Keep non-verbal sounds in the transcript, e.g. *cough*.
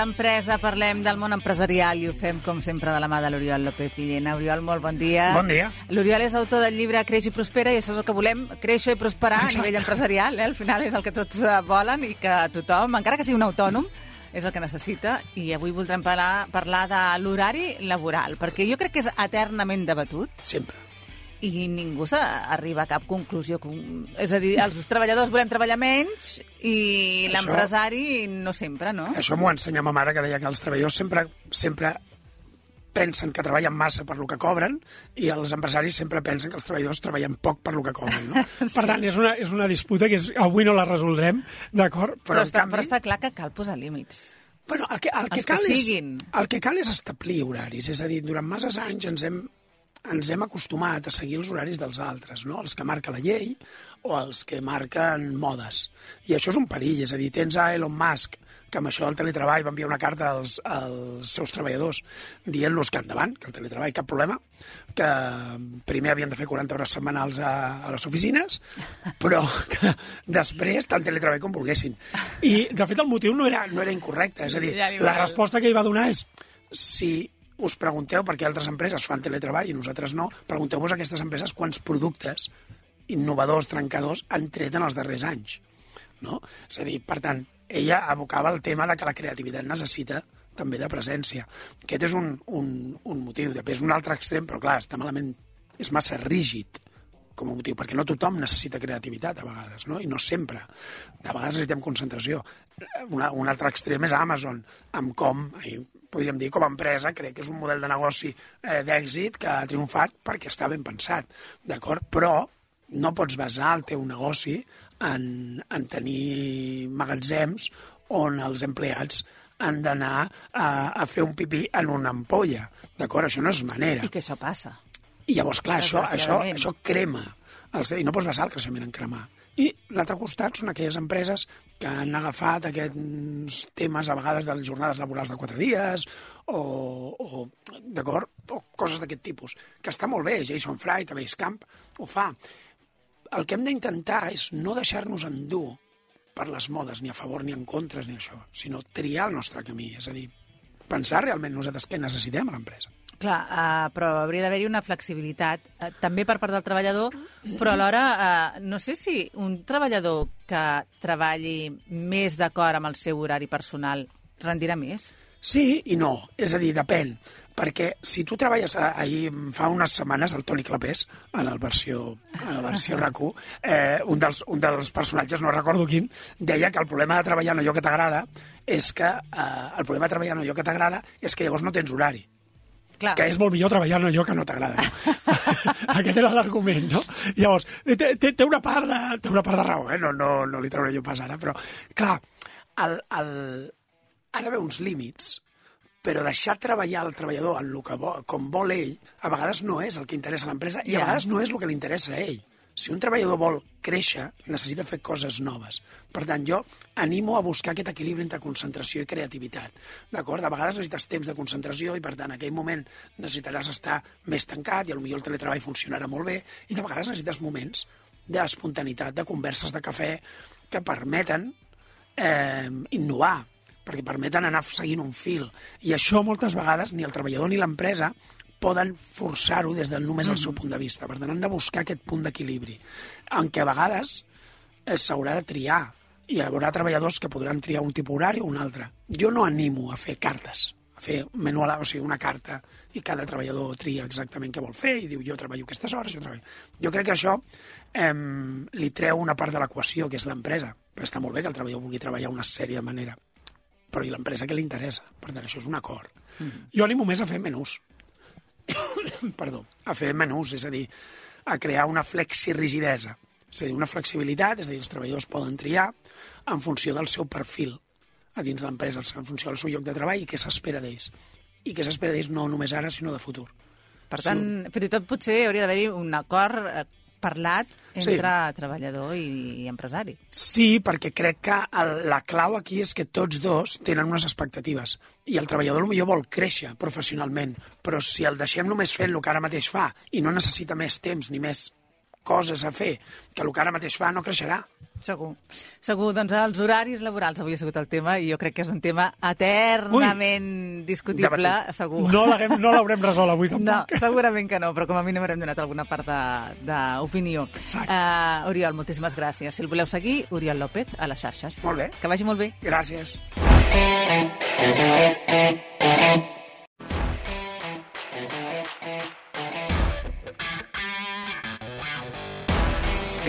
D'empresa, parlem del món empresarial i ho fem, com sempre, de la mà de l'Oriol López Villena. Oriol, molt bon dia. Bon dia. L'Oriol és autor del llibre Creix i prospera i això és el que volem, créixer i prosperar Exacte. a nivell empresarial. Eh? Al final és el que tots eh, volen i que tothom, encara que sigui un autònom, és el que necessita. I avui voldrem parlar, parlar de l'horari laboral, perquè jo crec que és eternament debatut Sempre. I ningú s'arriba a cap conclusió. És a dir, els treballadors volem treballar menys i l'empresari no sempre, no? Això m'ho ensenya ma mare, que deia que els treballadors sempre, sempre pensen que treballen massa per lo que cobren i els empresaris sempre pensen que els treballadors treballen poc per lo que cobren. No? *laughs* Per tant, és una, és una disputa que és, avui no la resoldrem, d'acord? Però, Però, està, canvi... però està clar que cal posar límits. Bueno, el que, el que Els que cal. És, el que cal és establir horaris. És a dir, durant masses anys ens hem, ens hem acostumat a seguir els horaris dels altres, no? els que marca la llei o els que marquen modes. I això és un perill. És a dir, tens a Elon Musk, que amb això del teletreball va enviar una carta als, als seus treballadors dient-los que endavant, que el teletreball cap problema, que primer havien de fer 40 hores setmanals a, a les oficines, però que després tant teletreball com volguessin. I, de fet, el motiu no era, No era incorrecte, és a dir, la resposta que hi va donar és si us pregunteu per què altres empreses fan teletreball i nosaltres no, pregunteu-vos a aquestes empreses quants productes innovadors, trencadors, han tret en els darrers anys. No? És a dir, per tant, ella abocava el tema de que la creativitat necessita també de presència. Aquest és un, un, un motiu. Després, un altre extrem, però clar, està malament, és massa rígid com a motiu, perquè no tothom necessita creativitat a vegades, no? i no sempre. De vegades necessitem concentració. Una, un altre extrem és Amazon, amb com, podríem dir, com a empresa, crec que és un model de negoci eh, d'èxit que ha triomfat perquè està ben pensat, d'acord? Però no pots basar el teu negoci en, en tenir magatzems on els empleats han d'anar a, a fer un pipí en una ampolla, d'acord? Això no és manera. I que això passa. I llavors, clar, això, això, això crema. I no pots basar el creixement en cremar. I l'altre costat són aquelles empreses que han agafat aquests temes a vegades de les jornades laborals de quatre dies o, o d'acord, o coses d'aquest tipus, que està molt bé, Jason Fright, a Basecamp, ho fa. El que hem d'intentar és no deixar-nos endur per les modes, ni a favor ni en contra, ni això, sinó triar el nostre camí, és a dir, pensar realment nosaltres què necessitem a l'empresa. Clar, uh, però hauria d'haver-hi una flexibilitat, uh, també per part del treballador, però alhora, uh, no sé si un treballador que treballi més d'acord amb el seu horari personal rendirà més. Sí i no, és a dir, depèn, perquè si tu treballes, a- ahir fa unes setmanes el Toni Clapés, en la versió, en la versió RAC1, eh, un, dels, un dels personatges, no recordo quin, deia que el problema de treballar en allò que t'agrada és que eh, el problema de treballar en allò que t'agrada és que llavors no tens horari Clar, que és molt millor treballar en allò que no t'agrada. No? *laughs* aquest era l'argument, no? Llavors, té, té, té, una part de, té una part de raó, eh? no, no, no li trauré jo pas ara, però, clar, el, el, ha d'haver uns límits, però deixar treballar el treballador en el que vol, com vol ell, a vegades no és el que interessa a l'empresa i a vegades no és el que li interessa a ell. Si un treballador vol créixer, necessita fer coses noves. Per tant, jo animo a buscar aquest equilibri entre concentració i creativitat. D'acord? De vegades necessites temps de concentració i, per tant, en aquell moment necessitaràs estar més tancat i potser el teletreball funcionarà molt bé i de vegades necessites moments d'espontaneïtat, de converses de cafè que permeten eh, innovar, perquè permeten anar seguint un fil. I això moltes vegades ni el treballador ni l'empresa poden forçar-ho des de només el seu punt de vista. Per tant, han de buscar aquest punt d'equilibri, en què a vegades eh, s'haurà de triar. I hi haurà treballadors que podran triar un tipus horari o un altre. Jo no animo a fer cartes, a fer manual, o sigui, una carta, i cada treballador tria exactament què vol fer i diu jo treballo aquestes hores, jo treballo... Jo crec que això eh, li treu una part de l'equació, que és l'empresa. Però està molt bé que el treballador vulgui treballar una sèrie de manera. Però i l'empresa que li interessa? Per tant, això és un acord. Jo animo més a fer menús. *coughs* perdó, a fer menús, és a dir, a crear una flexirigidesa, és a dir, una flexibilitat, és a dir, els treballadors poden triar en funció del seu perfil a dins de l'empresa, en funció del seu lloc de treball i què s'espera d'ells. I què s'espera d'ells no només ara, sinó de futur. Per tant, sí. fins i tot potser hauria d'haver-hi un acord eh, parlat entre sí. treballador i, i empresari. Sí, perquè crec que el, la clau aquí és que tots dos tenen unes expectatives i el treballador millor vol créixer professionalment, però si el deixem només fent el que ara mateix fa i no necessita més temps ni més coses a fer que el que ara mateix fa no creixerà. Segur. Segur, doncs els horaris laborals avui ha sigut el tema i jo crec que és un tema eternament Ui, discutible, debatit. segur. No l'haurem resolt avui tampoc. No, segurament que no, però com a mínim haurem donat alguna part d'opinió. Uh, Oriol, moltíssimes gràcies. Si el voleu seguir, Oriol López, a les xarxes. Molt bé. Que vagi molt bé. Gràcies.